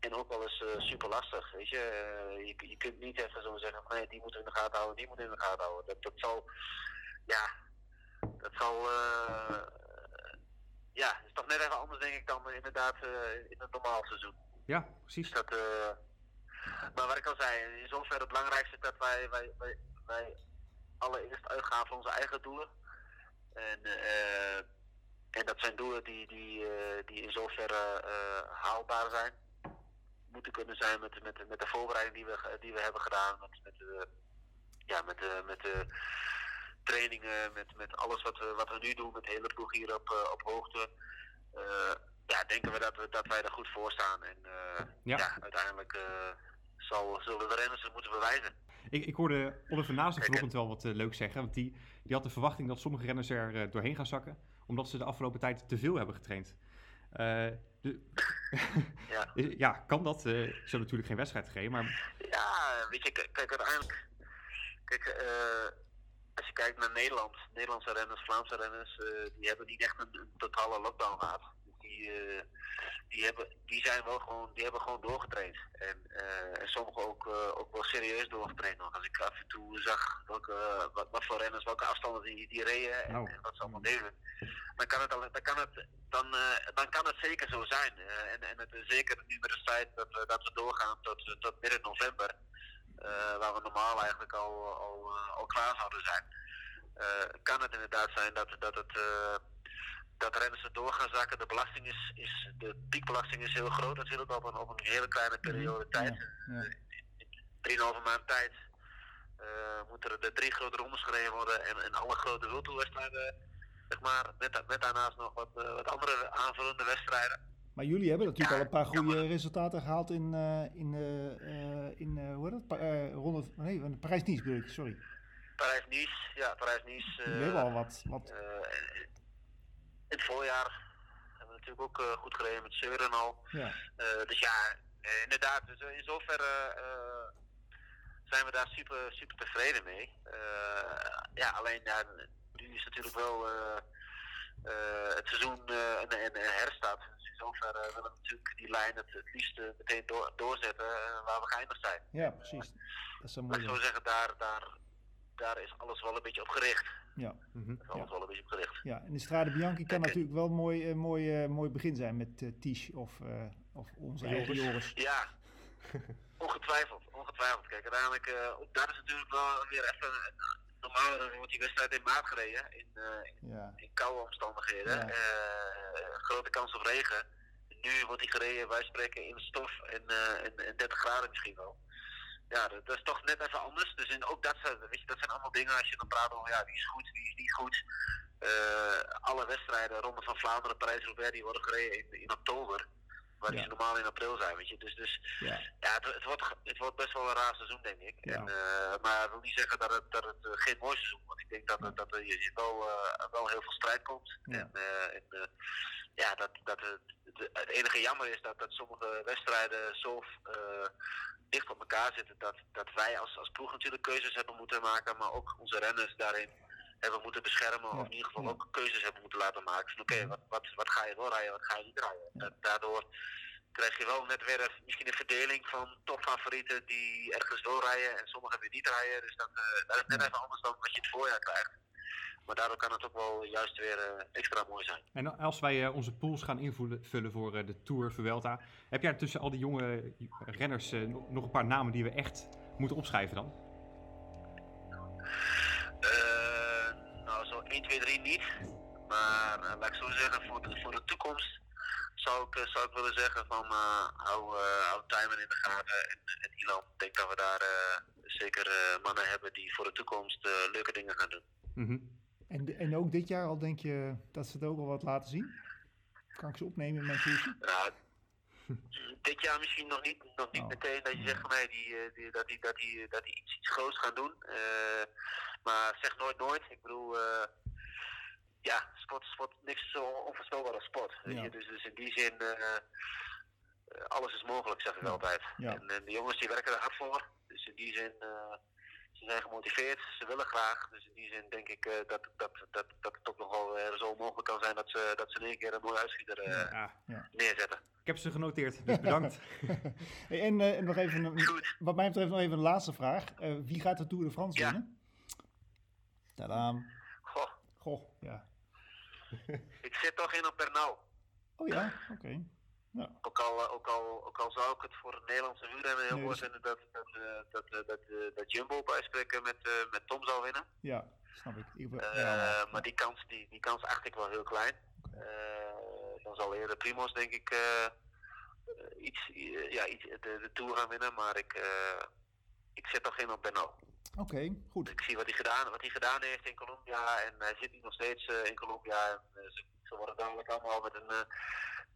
en ook wel eens super lastig, weet je. je. Je kunt niet even zo zeggen, nee, die moeten we in de gaten houden, die moeten we in de gaten houden. Dat, dat zal ja, dat zal. Uh, ja, is toch net even anders, denk ik, dan inderdaad uh, in het normaal seizoen. Ja, precies. Dus dat, uh, maar wat ik al zei, in zoverre het belangrijkste is dat wij, wij, wij, wij allereerst uitgaan van onze eigen doelen. En, en dat zijn doelen die, die, die in zoverre haalbaar zijn. Moeten kunnen zijn met, met, met de voorbereiding die we, die we hebben gedaan. Met, met, ja, met, met de trainingen, met, met alles wat we, wat we nu doen, met de hele ploeg hier op, uh, op hoogte. Uh, ja, denken we dat, we dat wij er goed voor staan. En uh, ja. ja. uiteindelijk zal, zullen de renners het moeten bewijzen. Ik, ik hoorde Oliver Naast vanochtend wel wat leuk zeggen. Want die, die had de verwachting dat sommige renners er doorheen gaan zakken. Omdat ze de afgelopen tijd te veel hebben getraind. De, [LAUGHS] [LAUGHS] ja. ja, kan dat? ze hebben natuurlijk geen wedstrijd gegeven, maar... Ja, weet je, kijk, uiteindelijk... Kijk, als je kijkt naar Nederland, Nederlandse renners, Vlaamse renners, uh, die hebben niet echt een, een totale lockdown gehad. Die, uh, die, hebben, die zijn wel gewoon, die hebben gewoon doorgetraind. En, uh, en sommigen ook, ook wel serieus doorgetraind nog. Als ik af en toe zag welke, wat, wat voor renners, welke afstanden die, die reden en, oh. en wat ze allemaal deden. Dan kan het, dan kan het, dan, dan kan het zeker zo zijn. en en het is zeker nu met het feit dat we, dat we doorgaan tot, tot midden november. Uh, waar we normaal eigenlijk al, al, uh, al klaar zouden zijn. Uh, kan het inderdaad zijn dat, dat, het, dat renners er door gaan zakken. De belasting is, is, de piekbelasting is heel groot natuurlijk op een, op een hele kleine periode tijd. Ja, ja. 3,5 maand tijd moeten er de drie grote rondes gereden worden en, en alle grote wildtoerwedstrijden, zeg maar, met, met daarnaast nog wat, wat andere aanvullende wedstrijden. Maar jullie hebben natuurlijk ja, al een paar goede ja, resultaten gehaald in, uh, in, uh, in uh, hoe heet dat? Pa ronde, nee, Parijs-Nice bedoel ik, sorry. Parijs-Nice, ja, Parijs-Nice. we hebben al wat. wat. in het voorjaar hebben we natuurlijk ook goed gereden met Seuren al. Ja. dus ja, inderdaad, dus in zoverre zijn we daar super, super tevreden mee. ja, alleen ja, nu is natuurlijk wel het seizoen een, een herstart in zoverre willen we natuurlijk die lijn het, het liefst meteen door, doorzetten waar we geëindigd zijn. Ja, precies. Dat is een mooie. Ik zou zeggen, daar, daar, daar is alles wel een beetje op gericht. Ja. Mm -hmm. Dat is wel een beetje op gericht. Ja, en de Strade Bianchi kan natuurlijk wel een mooi, mooi, mooi begin zijn met uh, Tisch of, uh, of onze eigen Joris. Ja, [LAUGHS] ongetwijfeld. Ongetwijfeld. Kijk, uiteindelijk, uh, ook dat is natuurlijk wel weer even normaal wordt die wedstrijd in maart gereden, in, uh, ja. in koude omstandigheden. Ja. Uh, grote kans op regen. Nu wordt hij gereden, wij spreken in stof en, uh, en, en 30 graden misschien wel. Ja, dat, dat, is toch net even anders. Dus in, ook dat, weet je, dat zijn allemaal dingen als je dan praat over ja, wie is goed, wie is niet goed. alle wedstrijden, Ronde van Vlaanderen, Parijs-Roubaix, die worden gereden in, in oktober. Waar die ja. normaal in april zijn, weet je. Dus, dus ja, ja het, het, wordt, het wordt best wel een raar seizoen, denk ik. Ja. En, uh, maar dat wil niet zeggen dat het, dat het uh, geen mooi seizoen wordt. Ik denk dat, ja. dat er je wel, wel heel veel strijd komt. En, en ja, dat, dat het, het enige jammer is dat, dat sommige wedstrijden zo dicht op elkaar zitten. Dat, dat wij als, als ploeg natuurlijk keuzes hebben moeten maken, maar ook onze renners daarin hebben moeten beschermen. Of in ieder geval ook keuzes hebben moeten laten maken. Van oké, okay, wat, wat, wat ga je wel rijden, wat ga je niet rijden. En daardoor krijg je wel net weer misschien een verdeling van topfavorieten die ergens wel rijden en sommigen weer niet rijden. Dus dat, uh, dat is net even anders dan wat je het voorjaar krijgt. Maar daardoor kan het ook wel juist weer uh, extra mooi zijn. En als wij uh, onze pools gaan invullen voor de Tour Vuelta, heb jij tussen al die jonge renners nog een paar namen die we echt moeten opschrijven dan? 1, 2, 3 niet. Maar uh, laat ik zo zeggen, voor de, voor de toekomst zou ik, zou ik willen zeggen van uh, hou, hou Timon in de gaten en, en Ilan. Ik denk dat we daar zeker mannen hebben die voor de toekomst leuke dingen gaan doen. Mm -hmm. En, en ook dit jaar al denk je dat ze het ook al wat laten zien? Kan ik ze opnemen in mijn fusie? [LAUGHS] Dit jaar misschien nog niet, nog niet oh. meteen dat je zegt van nee, die, die, dat die, dat die, dat die iets, iets groots gaan doen. Maar zeg nooit nooit. Ik bedoel, uh, ja, sport, sport, niks zo onvoorspelbaar als sport. Ja. Dus, dus in die zin, uh, alles is mogelijk, zeg ik ja. altijd. Ja. En, en, de jongens die werken er hard voor. Dus in die zin, ze zijn gemotiveerd, ze willen graag. Dus in die zin denk ik dat, dat, dat, dat het toch nogal zo mogelijk kan zijn dat ze, dat ze in één keer een mooie uitschieter ja. neerzetten. Ik heb ze genoteerd, dus bedankt. [LAUGHS] hey, en, en, nog even, Goed. wat mij betreft nog even een laatste vraag. wie gaat de Tour de France winnen? Tadaam. Goh. Goh, ja. [LAUGHS] ik zit toch in op Bernal. Oh ja, oké. Okay. Ja. Ook, al, ook, al, ook al zou ik het voor het Nederlandse wielrennen heel mooi vinden dat, dat, dat, dat, dat, dat Jumbo bij spreken met, uh, met Tom zou winnen. Ja, snap ik. ik uh, ja, maar die kans, die, die kans acht ik wel heel klein. Okay. Uh, dan zal eerder Primos denk ik iets, ja, iets de, de Tour gaan winnen, maar ik, ik zet toch in op Bernal. Oké, okay, goed. Ik zie wat hij, gedaan, wat hij gedaan heeft in Colombia en hij zit nu nog steeds in Colombia. En, ze, worden dadelijk allemaal met een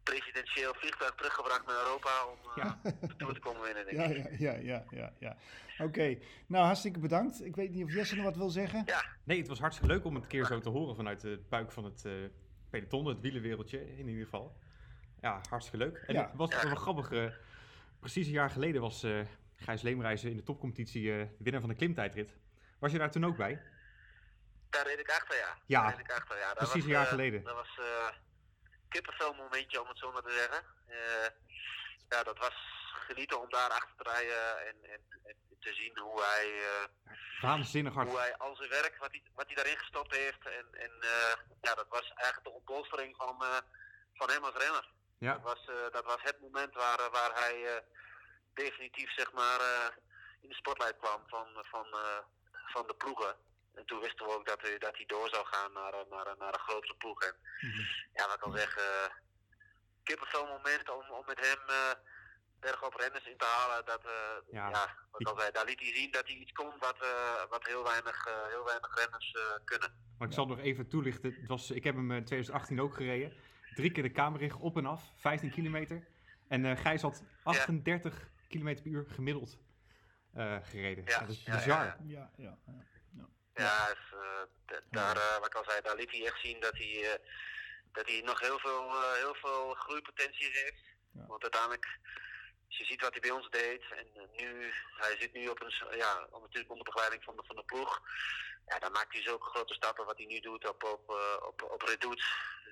presidentieel vliegtuig teruggebracht naar Europa om ja. de Tour te komen winnen. Denk ja, ik. ja, ja, ja, ja. Oké, okay. nou hartstikke bedankt. Ik weet niet of Jesse nog wat wil zeggen. Ja. Nee, het was hartstikke leuk om het een keer zo te horen vanuit de buik van het peloton, het wielenwereldje in ieder geval. Ja, hartstikke leuk. En ja. het was ja. wel grappig. precies een jaar geleden was Gijs Leemreizen in de topcompetitie uh, winnaar van de klimtijdrit. Was je daar toen ook bij? Daar reed ik achter, ja. Ja, reed ik achter, ja. Precies was, een jaar uh, geleden. Dat was uh, kippenvel momentje, om het zo maar te zeggen. ja, dat was genieten om daar achter te rijden en, en, en te zien hoe hij... Waanzinnig hard. Hoe hij al zijn werk, wat hij, wat hij daarin gestopt heeft. En, en ja, dat was eigenlijk de ontbolstering van, van hem als renner. Ja. Dat, was, dat was het moment waar, waar hij definitief zeg maar, in de spotlight kwam van, van, van de ploegen. En toen wisten we ook dat hij, dat hij door zou gaan naar, naar, naar een grotere ploeg. En mm-hmm. ja, wat ik al zeg, uh, kippenvel moment om, om met hem uh, bergop renners in te halen. Dat, uh, ja. ja, wat ik al zei, daar liet hij zien dat hij iets kon wat, uh, wat heel, weinig, uh, heel weinig renners kunnen. Maar ik zal nog even toelichten. Het was, ik heb hem in 2018 ook gereden. Drie keer de kamer op en af, 15 kilometer. En Gijs had 38 ja km per uur gemiddeld uh, gereden. Ja, dat is bizar. Ja, ja, ja. uh, daar, uh, wat ik al zei, daar liet hij echt zien dat hij, dat hij nog heel veel, heel veel groeipotentie heeft. Want uiteindelijk, als je ziet wat hij bij ons deed, en nu, hij zit nu op een, ja, natuurlijk onder begeleiding van de, van de ploeg. Ja, dan maakt hij zulke grote stappen wat hij nu doet op, op, op, op Redoute.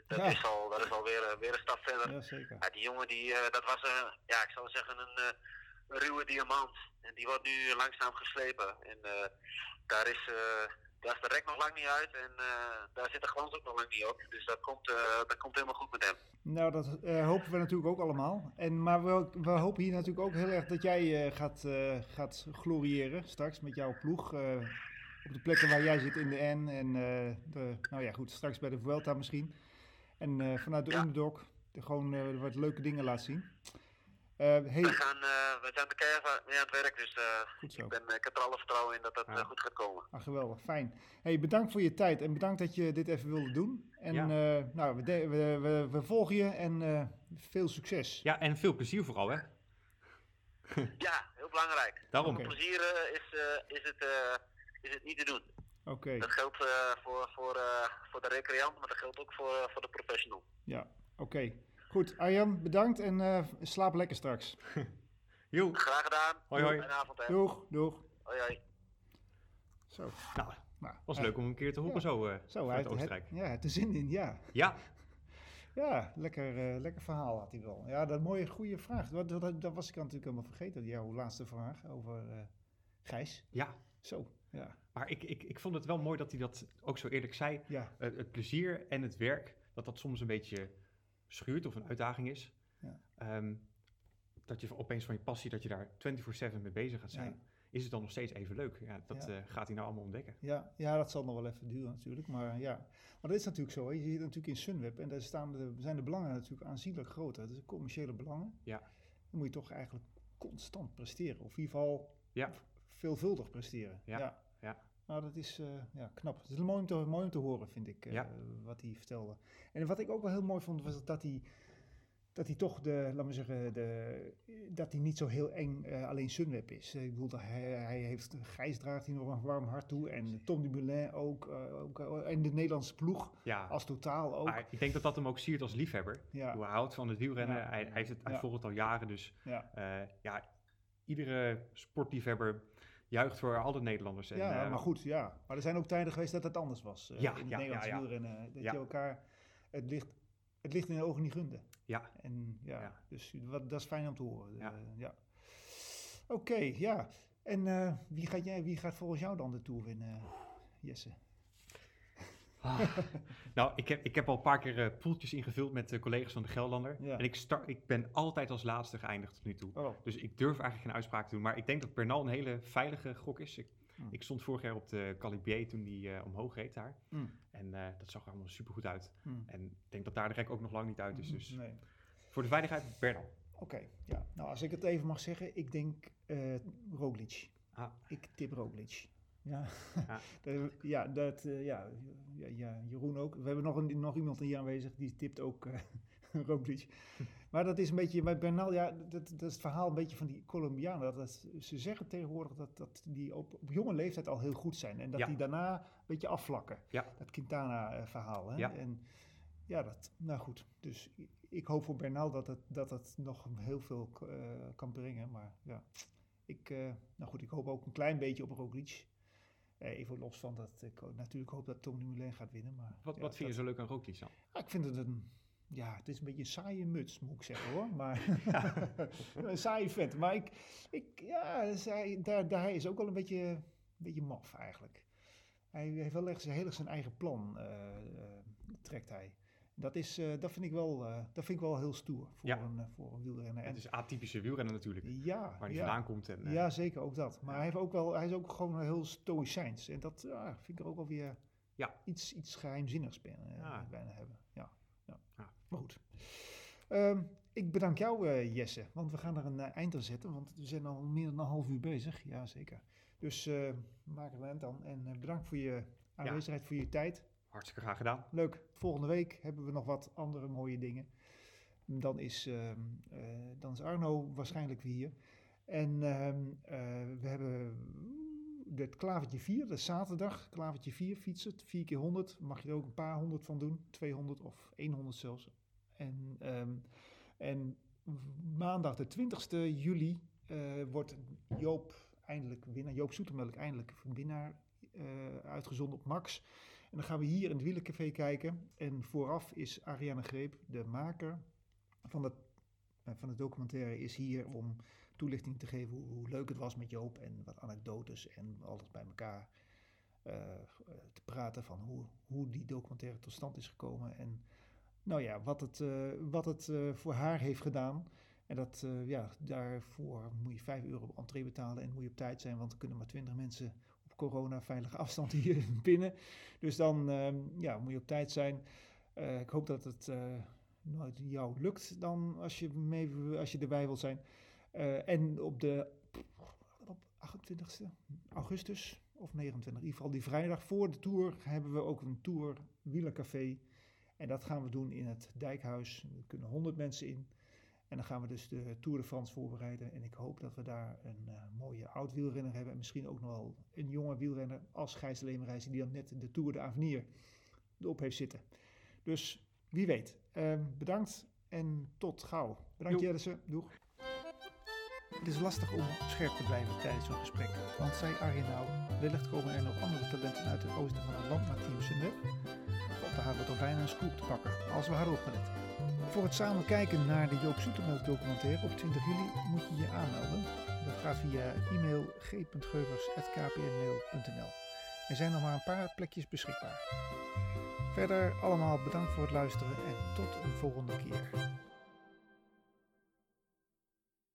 Dat, ja. is al, dat is al weer, weer een stap verder. Ja, zeker. Ja, die jongen, die, dat was, een, ja, ik zou zeggen, een ruwe diamant. En die wordt nu langzaam geslepen. En uh, daar, is, uh, daar is de rek nog lang niet uit en daar zit de glans ook nog lang niet op. Dus dat komt, dat komt helemaal goed met hem. Nou, dat hopen we natuurlijk ook allemaal. En, maar we, we hopen hier natuurlijk ook heel erg dat jij gaat, gaat gloriëren straks met jouw ploeg op de plekken waar jij zit in de N en de, nou ja goed, straks bij de Vuelta misschien. En vanuit de underdog gewoon wat leuke dingen laat zien. Uh, hey. we, gaan, uh, we zijn keihard mee aan het werk, dus uh, Ik, ben, ik heb er alle vertrouwen in dat dat ja. goed gaat komen. Ah, geweldig, fijn. Hey, bedankt voor je tijd en bedankt dat je dit even wilde doen. En ja. nou, we, we, we, we, volgen je en veel succes. Ja, en veel plezier vooral, hè? [LAUGHS] ja, heel belangrijk. Daarom. Okay. Plezier is, is, het, is het niet te doen. Oké. Okay. Dat geldt voor, voor, voor de recreant, maar dat geldt ook voor, voor de professional. Ja, oké. Okay. Goed, Arjan, bedankt en uh, slaap lekker straks. [LAUGHS] Jo. Graag gedaan. Hoi, hoi. Fijne avond, hè. Doeg, doeg. Hoi, hoi. Zo. Nou, nou was uh, leuk om een keer te horen ja. zo, uh, zo uit Oostenrijk. Het, ja, het er zin in, ja. Ja. Ja, lekker, lekker verhaal had hij wel. Ja, dat mooie, goede vraag. Dat, dat, dat was ik natuurlijk helemaal vergeten, jouw laatste vraag over Gijs. Ja. Zo, ja. Maar ik, ik, ik vond het wel mooi dat hij dat ook zo eerlijk zei. Ja. het plezier en het werk, dat dat soms een beetje schuurt of een uitdaging is. Ja. Um, dat je opeens van je passie, dat je daar 24-7 mee bezig gaat zijn. Ja. Is het dan nog steeds even leuk? Ja, dat ja. Uh, gaat hij nou allemaal ontdekken. Ja, ja, dat zal nog wel even duren natuurlijk. Maar ja, maar dat is natuurlijk zo. Hè. Je zit natuurlijk in Sunweb en daar staan de, zijn de belangen natuurlijk aanzienlijk groter. Dat is commerciële belangen. Ja. Dan moet je toch eigenlijk constant presteren. Of in ieder geval ja. veelvuldig presteren. Ja. Nou, dat is uh, ja, knap. Het is mooi om te, mooi om te horen, vind ik, uh, ja. wat hij vertelde. En wat ik ook wel heel mooi vond, was dat hij, dat hij toch de, laat me zeggen, de, dat hij niet zo heel eng uh, alleen Sunweb is. Ik bedoel, hij, hij heeft, Gijs draagt hij nog een warm hart toe en Tom Dumoulin ook, ook en de Nederlandse ploeg ja. als totaal ook. Maar ik denk dat dat hem ook siert als liefhebber. Ja. Hoe hij houdt van het wielrennen, hij, hij, heeft het, hij volgt het al jaren, dus ja, ja iedere sportliefhebber juicht voor alle Nederlanders. En, ja, uh, maar goed, ja. Maar er zijn ook tijden geweest dat het anders was. Uh, ja, in het ja, Nederlands ja, ja. wielrennen. Dat je elkaar het licht, het licht in de ogen niet gunde. Ja. En ja, dus wat, dat is fijn om te horen. Ja. Ja. Oké, ja. En eh, wie, gaat jij, wie gaat volgens jou dan de Tour winnen, Jesse? Ah. nou, ik heb, ik heb al een paar keer eh, poeltjes ingevuld met de collega's van de Gelderlander. Ja. En ik, start, ik ben altijd als laatste geëindigd tot nu toe. Oh, Dus ik durf eigenlijk geen uitspraak te doen. Maar ik denk dat Bernal een hele veilige gok is. Ik, Hmm. ik stond vorig jaar op de Calibier toen die eh, omhoog reed daar. mm, En dat zag er allemaal super goed uit. mm. En ik denk dat daar de rek ook nog lang niet uit is. Dus Nee. voor de veiligheid, Bernal. Oké, ja. Nou, als ik het even mag zeggen, ik denk Roglic. Ah. Ik tip Roglic. Ja, Ja. [LAUGHS] Dat- ja, dat, eh, ja, ja, ja, Jeroen ook. We hebben nog, een, nog iemand hier aanwezig, die tipt ook eh [LAUGHS] Roglic. [LAUGHS] Maar dat is een beetje, bij Bernal, ja, dat, dat is het verhaal een beetje van die Colombianen. Dat, dat, ze zeggen tegenwoordig dat, dat die op, op jonge leeftijd al heel goed zijn. En dat Ja. die daarna een beetje afvlakken. Ja. Dat Quintana-verhaal. Hè? En ja, dat, nou goed. Dus ik, hoop voor Bernal dat het, dat het nog heel veel eh, kan brengen. Maar ja, ik, nou goed, ik hoop ook een klein beetje op Roglic. Even los van dat ik natuurlijk hoop dat Tom Dumoulin gaat winnen. Maar Wat, ja, wat vind je zo leuk aan Roglic dan? Ik vind het een, ja, het is een beetje een saaie muts, moet ik zeggen hoor. Maar [LAUGHS] [LAUGHS] een saaie vent. Maar ik, ik ja, hij, daar, daar hij is ook wel een beetje, een beetje maf eigenlijk. Hij heeft wel echt zijn, heel erg zijn eigen plan, eh, eh, trekt hij. Dat, is, eh, dat, vind ik wel, eh, dat vind ik wel heel stoer voor, Ja. een, eh, voor een wielrenner. En, Het is atypische wielrennen natuurlijk. ja, Waar hij ja. vandaan komt. En, Ja, zeker ook dat. Maar hij, heeft ook wel, hij is ook gewoon heel stoïcijns. En dat vind ik er ook wel weer Ja. iets, iets geheimzinnigs bijna, Ja. bijna hebben. Ja, ja. Ja. Maar goed. Ehm, ik bedank jou, Jesse, want we gaan er een eind aan zetten. Want we zijn al meer dan een half uur bezig. Ja, zeker. Dus eh maak er een eind aan. En bedankt voor je aanwezigheid, voor je tijd. Hartstikke graag gedaan. Leuk. Volgende week hebben we nog wat andere mooie dingen. Dan is, ehm, eh, dan is Arno waarschijnlijk weer hier. En ehm, eh, we hebben het klavertje 4, dat zaterdag. Klavertje 4, fietsen, 4 keer 100. Mag je er ook een paar honderd van doen. 200 of 100 zelfs. En, ehm, en maandag de 20ste juli eh, wordt Joop eindelijk winnaar. Joop Zoetemelk eindelijk winnaar uitgezonden op Max. En dan gaan we hier in het Wielencafé kijken. En vooraf is Ariane Greep, de maker van het, eh, van het documentaire, is hier om toelichting te geven hoe, leuk het was met Joop. En wat anekdotes en alles bij elkaar. te praten van hoe, hoe die documentaire tot stand is gekomen. En nou ja, wat het, wat het voor haar heeft gedaan. En dat, ja, daarvoor moet je 5 euro entree betalen en moet je op tijd zijn, want er kunnen maar 20 mensen corona veilige afstand [LAUGHS] hier binnen. Dus dan ehm, ja, moet je op tijd zijn. ik hoop dat het nooit jou lukt dan als je, mee, als je erbij wilt zijn. Uh, en op de op 28 augustus of 29, in ieder geval die vrijdag voor de tour, hebben we ook een tour wielercafé. En dat gaan we doen in het Dijkhuis. Er kunnen 100 mensen in. En dan gaan we dus de Tour de France voorbereiden. En ik hoop dat we daar een uh, mooie oud wielrenner hebben. En misschien ook nog wel een jonge wielrenner als Gijs Leemreizen, die dan net de Tour de Avenir erop heeft zitten. Dus wie weet. Uh, bedankt en tot gauw. Bedankt Jellisse. Doeg. Het is lastig om scherp te blijven tijdens zo'n gesprek. Want zei Arjen nou, wellicht komen er nog andere talenten uit het oosten van het land naar Team Sunweb. We toch bijna een scoop te pakken, als we hadden opgelet. Voor het samen kijken naar de Joop Zoetemelk documentaire op 20 juli moet je je aanmelden. Dat gaat via e-mail g.geuvers.kpnmail.nl. Er zijn nog maar een paar plekjes beschikbaar. Verder allemaal bedankt voor het luisteren en tot een volgende keer.